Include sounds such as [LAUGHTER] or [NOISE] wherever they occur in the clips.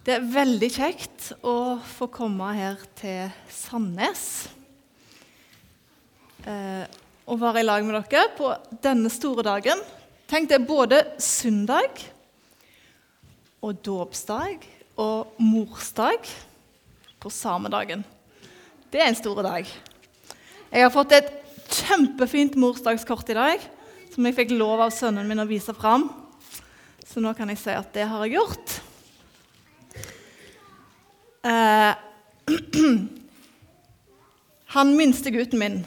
Det er veldig kjekt å få komme her til Sandnes. Eh, og være i lag med dere på denne store dagen. Tenk det er både søndag og dåpsdag og morsdag på samme dagen. Det er en stor dag. Jeg har fått et kjempefint morsdagskort i dag som jeg fikk lov av sønnen min å vise fram. Så nå kan jeg si at det har jeg gjort. Eh, [CLEARS THROAT] han minste gutten min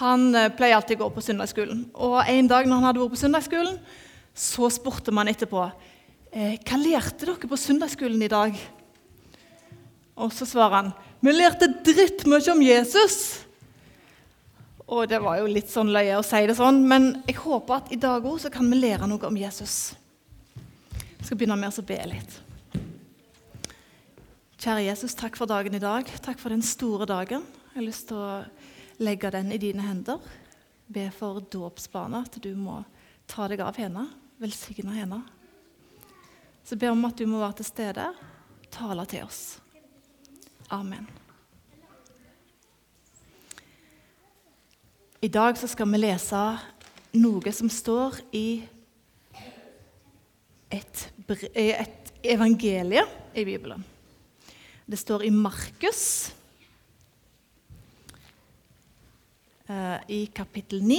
han eh, pleier alltid å gå på søndagsskolen. Og En dag når han hadde vært på søndagsskolen, så spurte man etterpå eh, hva lærte dere på søndagsskolen i dag. Og så svarer han vi lærte drittmye om Jesus. Og det var jo litt sånn løye å si det sånn, men jeg håper at i dag òg kan vi lære noe om Jesus. Jeg skal begynne med å be litt. Kjære Jesus, takk for dagen i dag. Takk for den store dagen. Jeg har lyst til å legge den i dine hender. Be for dåpsbarna, at du må ta deg av henne, velsigne henne. Så be om at du må være til stede, tale til oss. Amen. I dag skal vi lese noe som står i et, et evangelie i Bibelen. Det står i Markus eh, i kapittel 9.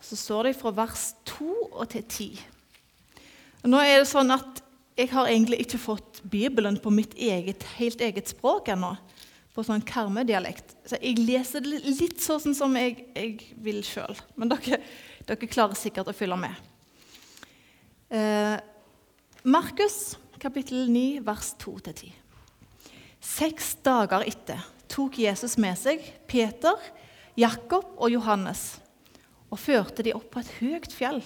Så står det fra vers 2 og til 10. nå er det sånn at Jeg har egentlig ikke fått Bibelen på mitt eget, helt eget språk ennå. På sånn karmedialekt. Så jeg leser det litt sånn som jeg, jeg vil sjøl. Men dere, dere klarer sikkert å følge med. Eh, Markus kapittel 9, vers 2-10. Seks dager etter tok Jesus med seg Peter, Jakob og Johannes og førte de opp på et høyt fjell.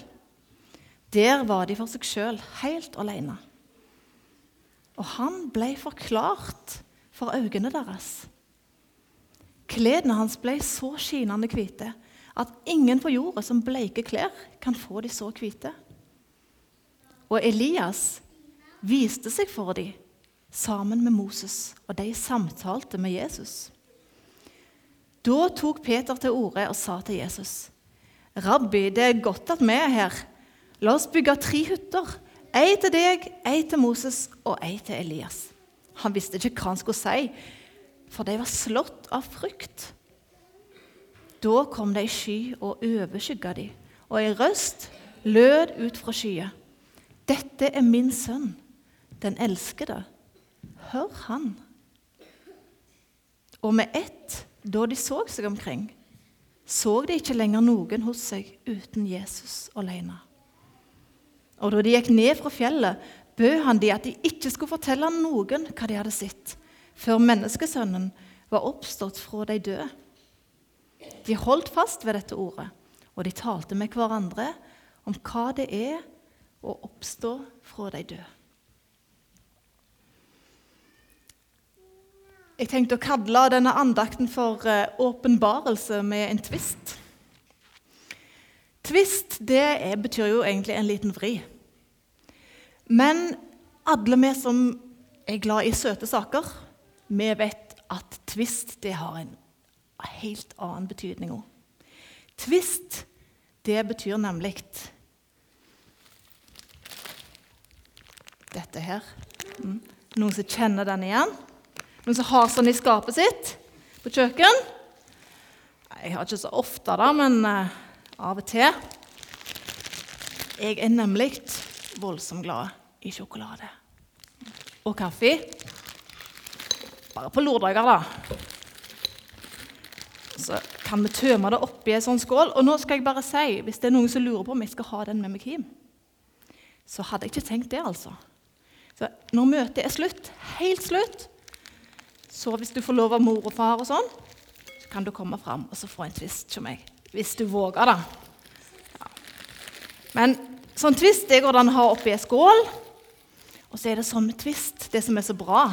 Der var de for seg sjøl, helt alene. Og han ble forklart for øynene deres. Klærne hans ble så skinende hvite at ingen på jorda som bleike klær, kan få de så hvite. Og Elias viste seg for dem sammen med Moses, og de samtalte med Jesus. Da tok Peter til orde og sa til Jesus.: Rabbi, det er godt at vi er her. La oss bygge tre hytter. Ei til deg, ei til Moses og ei til Elias. Han visste ikke hva han skulle si, for de var slått av frykt. Da kom det ei sky og overskygga de, og ei røst lød ut fra skyet. 'Dette er min sønn, den elskede. Hør han.' Og med ett, da de så seg omkring, så de ikke lenger noen hos seg uten Jesus alene. Og da de gikk ned fra fjellet, bød han de at de ikke skulle fortelle noen hva de hadde sett, før menneskesønnen var oppstått fra de døde. De holdt fast ved dette ordet, og de talte med hverandre om hva det er og oppstå fra de døde. Jeg tenkte å kalle denne andakten for eh, åpenbarelse med en tvist. Tvist det er, betyr jo egentlig en liten vri. Men alle vi som er glad i søte saker, vi vet at tvist det har en helt annen betydning òg. Tvist det betyr nemlig dette her. Mm. Noen som kjenner den igjen? Noen som har sånn i skapet sitt på kjøkken? Jeg har ikke så ofte, da, men uh, av og til. Jeg er nemlig voldsomt glad i sjokolade. Og kaffe. Bare på lørdager, da. Så kan vi tømme det oppi en sånn skål. Og nå skal jeg bare si, hvis det er noen som lurer på om jeg skal ha den med meg hjem, så hadde jeg ikke tenkt det, altså. Så når møtet er slutt, helt slutt, så hvis du får lov av mor og far og sånn, så kan du komme fram og så få en twist hos meg. Hvis du våger, da. Ja. Men sånn twist det går det an å ha oppi ei skål. Og så er det sånn med twist, det som er så bra,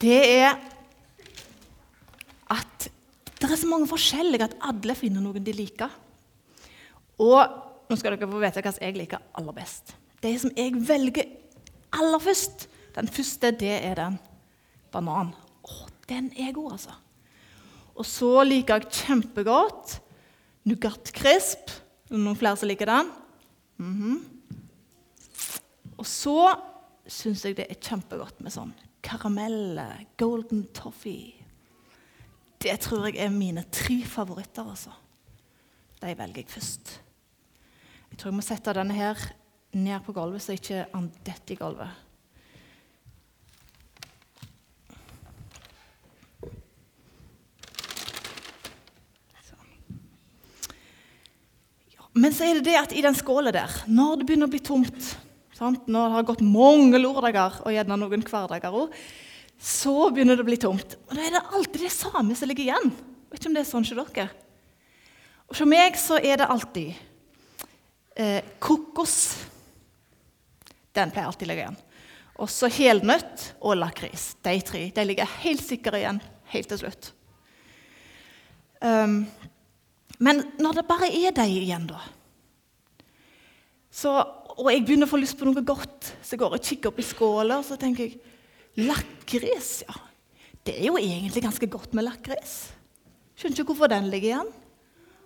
det er at det er så mange forskjellige at alle finner noen de liker. Og nå skal dere få vite hva jeg liker aller best. Det som jeg velger aller først, den første, det er den bananen. Å, den er god, altså. Og så liker jeg kjempegodt Nougat Crisp. Noen flere som liker den? Mm -hmm. Og så syns jeg det er kjempegodt med sånn karamell, golden toffee. Det tror jeg er mine tre favoritter. altså. De velger jeg først. Jeg tror jeg må sette denne her ned på gulvet, så ikke han detter i gulvet. Men så er det det at i den skåla der, når det begynner å bli tomt, sant? når det har gått mange lørdager og gjerne noen hverdager òg, så begynner det å bli tomt. Og da er det alltid det samme som ligger igjen. Vet ikke om det er sånn hos dere. Og For meg så er det alltid eh, kokos. Den pleier alltid å ligge igjen. Og så helnøtt og lakris. De tre de ligger helt sikre igjen helt til slutt. Um, men når det bare er de igjen, da så, Og jeg begynner å få lyst på noe godt, så jeg går og kikker opp i skåla og så tenker jeg lakris. Ja, det er jo egentlig ganske godt med lakris. Skjønner ikke hvorfor den ligger igjen.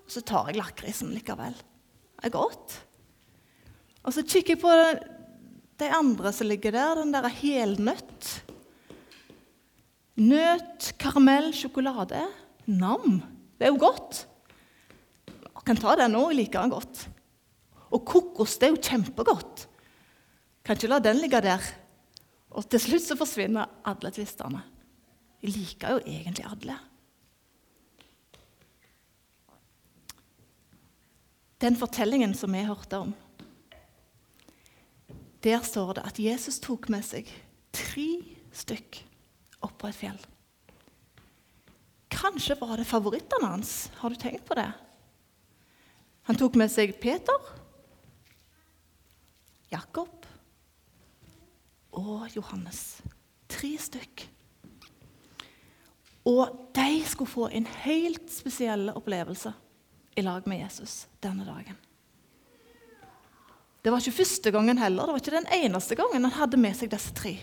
Og så tar jeg lakrisen likevel. Det er godt. Og så kikker jeg på de andre som ligger der. Den der helnøtt. Nøt, karamell, sjokolade. Nam. Det er jo godt kan ta den nå, jeg liker den godt. Og kokos det er jo kjempegodt. Kan ikke la den ligge der. Og til slutt så forsvinner alle tvistene. Jeg liker jo egentlig alle. Den fortellingen som vi hørte om, der står det at Jesus tok med seg tre stykk opp på et fjell. Kanskje var det favorittene hans. Har du tenkt på det? Han tok med seg Peter, Jakob og Johannes. Tre stykk. Og de skulle få en helt spesiell opplevelse i lag med Jesus denne dagen. Det var ikke første gangen heller, det var ikke den eneste gangen han hadde med seg disse tre.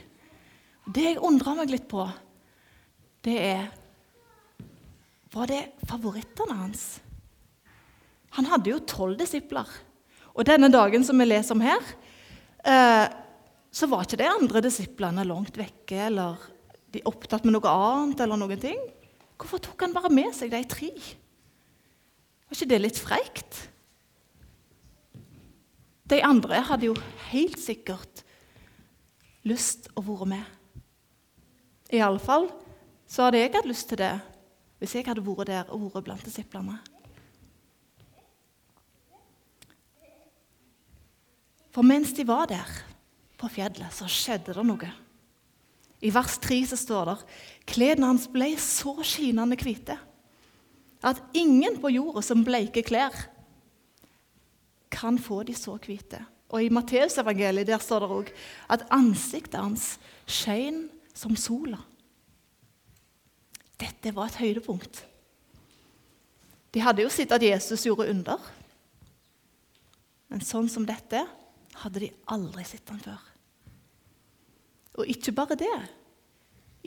Det jeg undrer meg litt på, det er Var det favorittene hans? Han hadde jo tolv disipler. Og denne dagen som vi leser om her, eh, så var ikke de andre disiplene langt vekke eller de opptatt med noe annet. eller noen ting. Hvorfor tok han bare med seg de tre? Var ikke det litt freikt? De andre hadde jo helt sikkert lyst å være med. Iallfall så hadde jeg hatt lyst til det hvis jeg hadde vært der og vært blant disiplene. For mens de var der på fjellet, så skjedde det noe. I vers 3 så står det klærne hans ble så skinnende hvite at ingen på jorda som bleike klær, kan få de så hvite. Og I Matteusevangeliet der står det òg at ansiktet hans skjein som sola. Dette var et høydepunkt. De hadde jo sett at Jesus gjorde under. Men sånn som dette hadde de aldri sett han før. Og ikke bare det.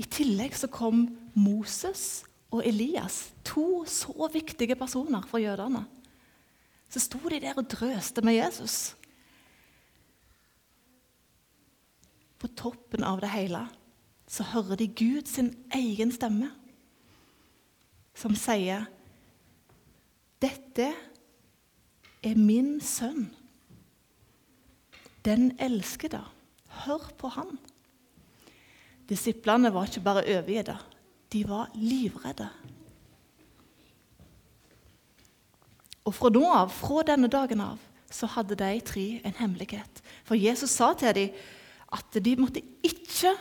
I tillegg så kom Moses og Elias, to så viktige personer for jødene. Så sto de der og drøste med Jesus. På toppen av det hele så hører de Gud sin egen stemme, som sier Dette er min sønn den elskede. Hør på han. Disiplene var ikke bare overgitt, de var livredde. Og fra nå av, fra denne dagen av, så hadde de tre en hemmelighet. For Jesus sa til dem at de måtte ikke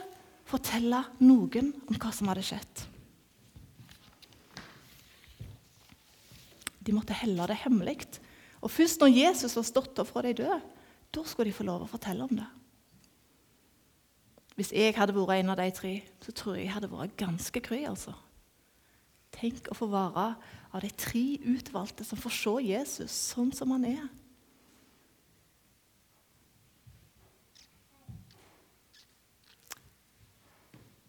fortelle noen om hva som hadde skjedd. De måtte helle det hemmelig. Og først når Jesus var stått opp fra de døde, da skulle de få lov å fortelle om det. Hvis jeg hadde vært en av de tre, så tror jeg jeg hadde vært ganske kry. altså. Tenk å få være av de tre utvalgte som får se Jesus sånn som han er.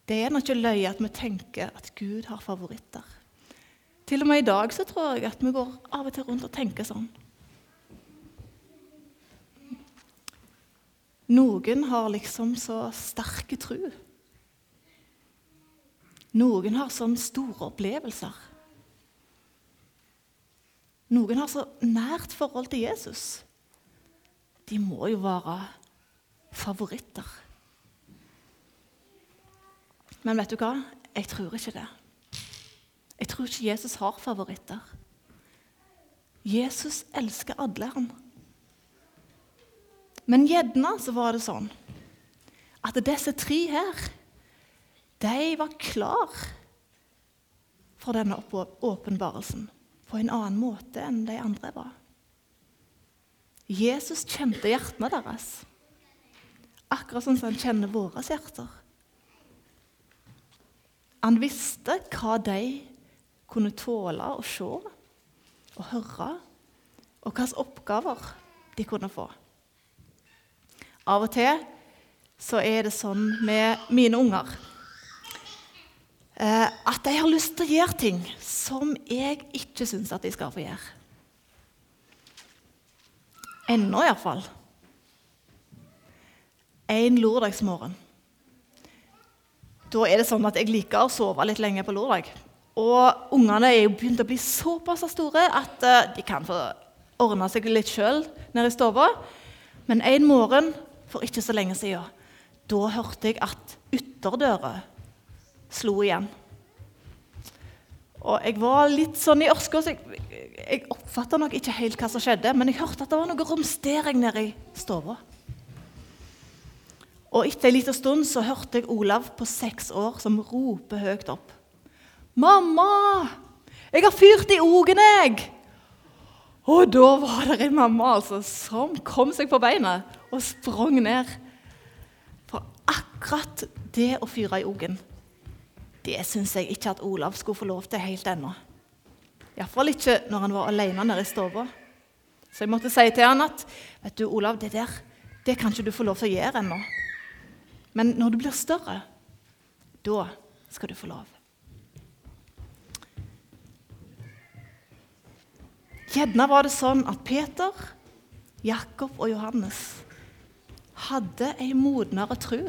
Det er nok ikke løye at vi tenker at Gud har favoritter. Til og med i dag så tror jeg at vi går av og til rundt og tenker sånn. Noen har liksom så sterke tru. Noen har sånn store opplevelser. Noen har så nært forhold til Jesus. De må jo være favoritter. Men vet du hva? Jeg tror ikke det. Jeg tror ikke Jesus har favoritter. Jesus elsker alle, han. Men gjerne så var det sånn at disse tre her, de var klar for denne åpenbarelsen på en annen måte enn de andre var. Jesus kjente hjertene deres, akkurat som han kjenner våre hjerter. Han visste hva de kunne tåle å se og høre, og hvilke oppgaver de kunne få. Av og til så er det sånn med mine unger at de har lyst til å gjøre ting som jeg ikke syns at de skal få gjøre. Ennå, iallfall. En lørdagsmorgen. Da er det sånn at jeg liker å sove litt lenge på lørdag. Og ungene er jo begynt å bli såpass store at uh, de kan få ordne seg litt sjøl nede i stua. Men en morgen for ikke så lenge siden, da hørte jeg at ytterdøra slo igjen. Og jeg var litt sånn i ørska, så jeg, jeg oppfatta nok ikke helt hva som skjedde. Men jeg hørte at det var noe romstering nede i stua. Og etter en liten stund så hørte jeg Olav på seks år som roper høyt opp. 'Mamma! Jeg har fyrt i ogen, jeg!' Og da var det en mamma altså, som kom seg på beina og sprang ned. For akkurat det å fyre i ogen, det syns jeg ikke at Olav skulle få lov til helt ennå. Iallfall ikke når han var alene nede i stua. Så jeg måtte si til han at vet du, Olav, det der det kan ikke du få lov til å gjøre ennå. Men når du blir større, da skal du få lov. Gjerne var det sånn at Peter, Jakob og Johannes hadde ei modnere tro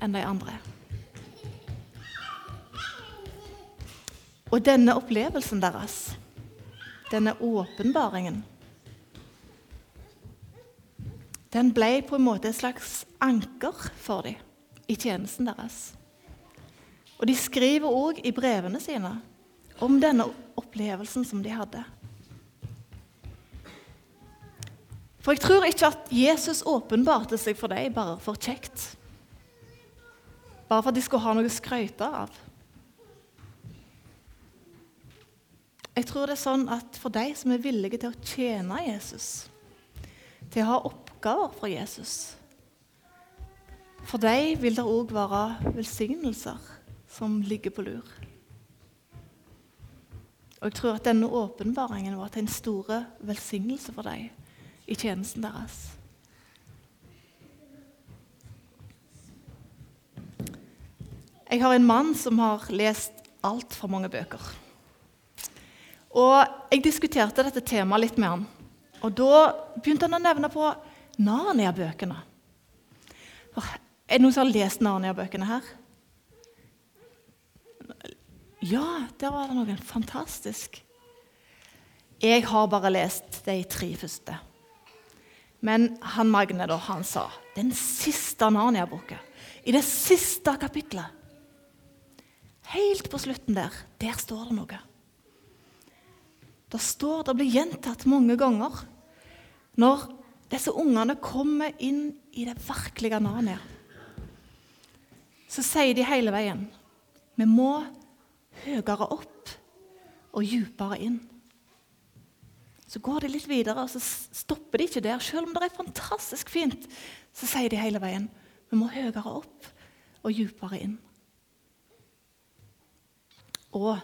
enn de andre. Og denne opplevelsen deres, denne åpenbaringen, den ble på en måte et slags anker for dem i tjenesten deres. Og de skriver òg i brevene sine om denne opplevelsen som de hadde. For jeg tror ikke at Jesus åpenbarte seg for dem bare for kjekt. Bare for at de skulle ha noe å skryte av. Jeg tror det er sånn at for de som er villige til å tjene Jesus, til å ha oppgaver for Jesus For dem vil det òg være velsignelser som ligger på lur. Og jeg tror at denne åpenbaringen var til en stor velsignelse for dem i tjenesten deres. Jeg har en mann som har lest altfor mange bøker. Og Jeg diskuterte dette temaet litt med han. Og Da begynte han å nevne på Narnia-bøkene. Er det noen som har lest Narnia-bøkene her? Ja, der var det noen. Fantastisk. Jeg har bare lest de tre første. Men han Magne da, han sa den siste Narnia-boka, i det siste kapitlet Helt på slutten der, der står det noe. Det står, det blir gjentatt mange ganger når disse ungene kommer inn i det virkelige Narnia. Så sier de hele veien vi må høyere opp og dypere inn. Så går de litt videre, og så stopper de ikke der. Selv om det er fantastisk fint, så sier de hele veien vi må høyere opp og dypere inn. Og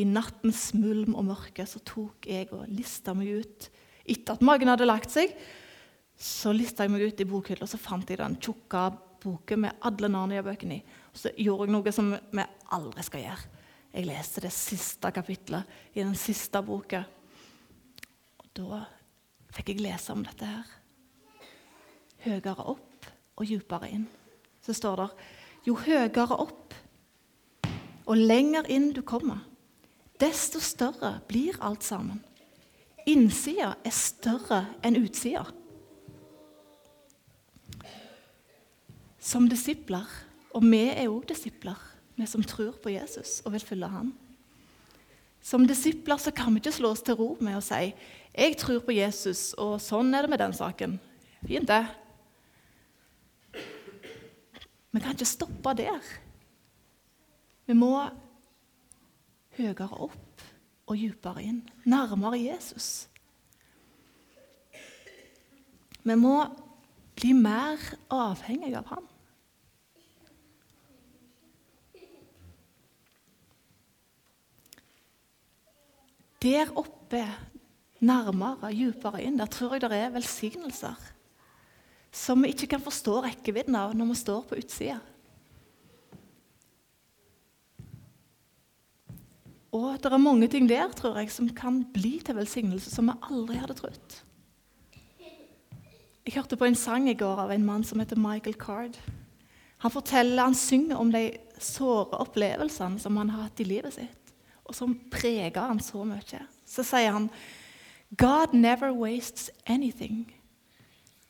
I nattens mulm og mørke så tok jeg og lista meg ut. Etter at magen hadde lagt seg, så lista jeg meg ut i bokhylla og så fant jeg den tjukke boken med alle Narnia-bøkene i. Og så gjorde jeg noe som vi aldri skal gjøre. Jeg leste det siste kapitlet i den siste boka. Og da fikk jeg lese om dette her. Høyere opp og dypere inn. Så står det jo høyere opp og lenger inn du kommer, desto større blir alt sammen. Innsida er større enn utsida. Som disipler, og vi er òg disipler, vi som tror på Jesus og vil følge ham. Som disipler så kan vi ikke slå oss til ro med å si 'Jeg tror på Jesus, og sånn er det med den saken'. Fint, det. Vi kan ikke stoppe der. Vi må høyere opp og dypere inn, nærmere Jesus. Vi må bli mer avhengig av ham. Der oppe, nærmere, dypere inn, der tror jeg det er velsignelser som vi ikke kan forstå rekkevidden av når vi står på utsida. Og det er mange ting der tror jeg, som kan bli til velsignelse som vi aldri hadde trodd. Jeg hørte på en sang i går av en mann som heter Michael Card. Han forteller, han synger om de såre opplevelsene som han har hatt i livet sitt, og som preger han så mye. Så sier han God never wastes anything.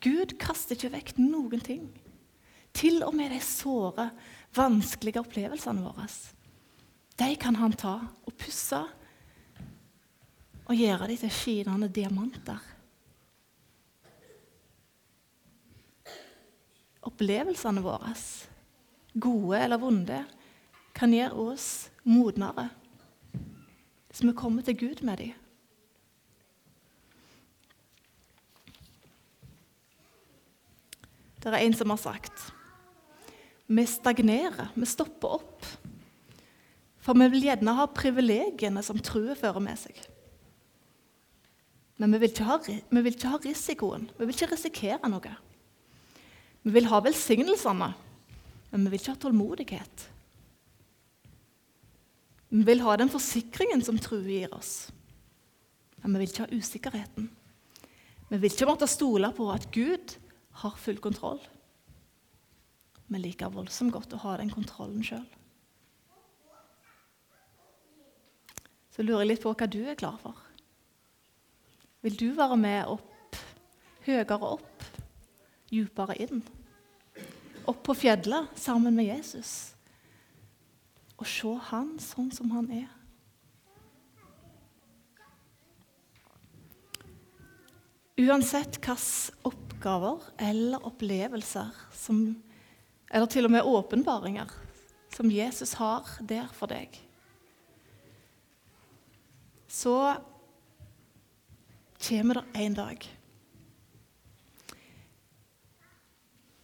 Gud kaster ikke vekk noen ting. Til og med de såre, vanskelige opplevelsene våre. De kan han ta og pusse og gjøre dem til skinende diamanter. Opplevelsene våre, gode eller vonde, kan gjøre oss modnere hvis vi kommer til Gud med dem. Det er en som har sagt vi stagnerer, vi stopper opp. For vi vil gjerne ha privilegiene som trua fører med seg. Men vi vil, ha, vi vil, ikke ha, risikoen. Vi vil ikke risikere noe. Vi vil ha velsignelsene, men vi vil ikke ha tålmodighet. Vi vil ha den forsikringen som trua gir oss, men vi vil ikke ha usikkerheten. Vi vil ikke måtte stole på at Gud har full kontroll. Vi liker voldsomt godt å ha den kontrollen sjøl. Så lurer jeg litt på hva du er klar for. Vil du være med opp, høyere opp, dypere inn? Opp på fjellet sammen med Jesus og se han sånn som han er. Uansett hvilke oppgaver eller opplevelser som, eller til og med åpenbaringer som Jesus har der for deg, så kommer det en dag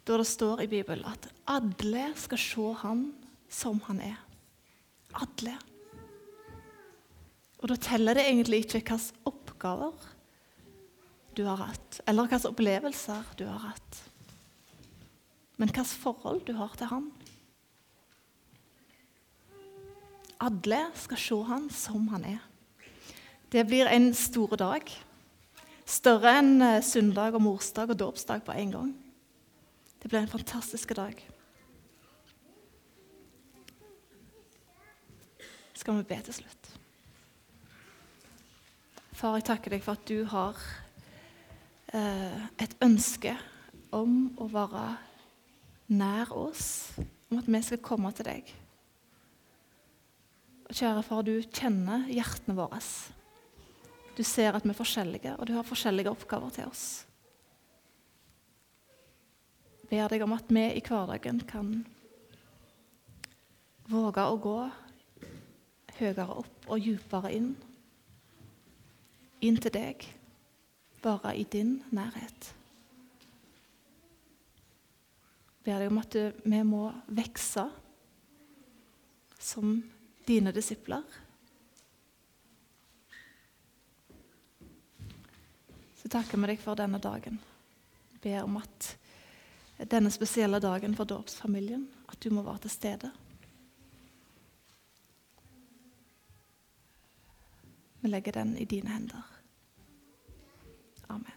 da det står i Bibelen at alle skal se han som han er. Alle. Og da teller det egentlig ikke hvilke oppgaver du har hatt, eller hvilke opplevelser du har hatt. Men hvilket forhold du har til han. Alle skal se han som han er. Det blir en stor dag. Større enn eh, søndag og morsdag og dåpsdag på en gang. Det blir en fantastisk dag. Skal vi be til slutt? Far, jeg takker deg for at du har Eh, et ønske om å være nær oss, om at vi skal komme til deg. Kjære far, du kjenner hjertene våre. Du ser at vi er forskjellige, og du har forskjellige oppgaver til oss. Jeg ber deg om at vi i hverdagen kan våge å gå høyere opp og dypere inn. Inn til deg bare i din nærhet. Jeg ber deg om at vi må vokse som dine disipler. Så takker vi deg for denne dagen. Ber om at denne spesielle dagen for dåpsfamilien, at du må være til stede. Vi legger den i dine hender. Amen.